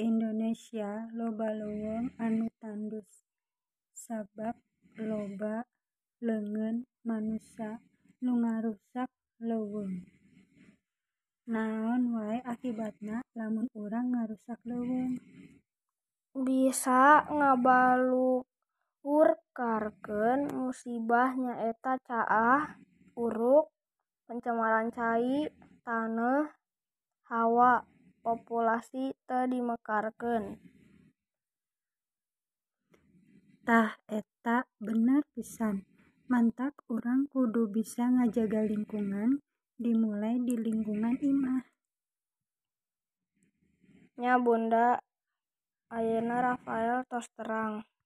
Indonesia loba leuweung anu tandus sabab loba leungeun manusa nu ngarusak leuweung. Naon wae akibatna lamun urang ngarusak leuweung? Bisa ngabalukurkarkeun musibah nyaeta caah, uruk, pencemaran cai, taneuh, hawa, populasi teu dimekarkeun. Tah eta bener pisan mantak urang kudu bisa ngajaga lingkungan dimulai di lingkungan imah. Nya Bunda, ayeuna Rafael tos terang.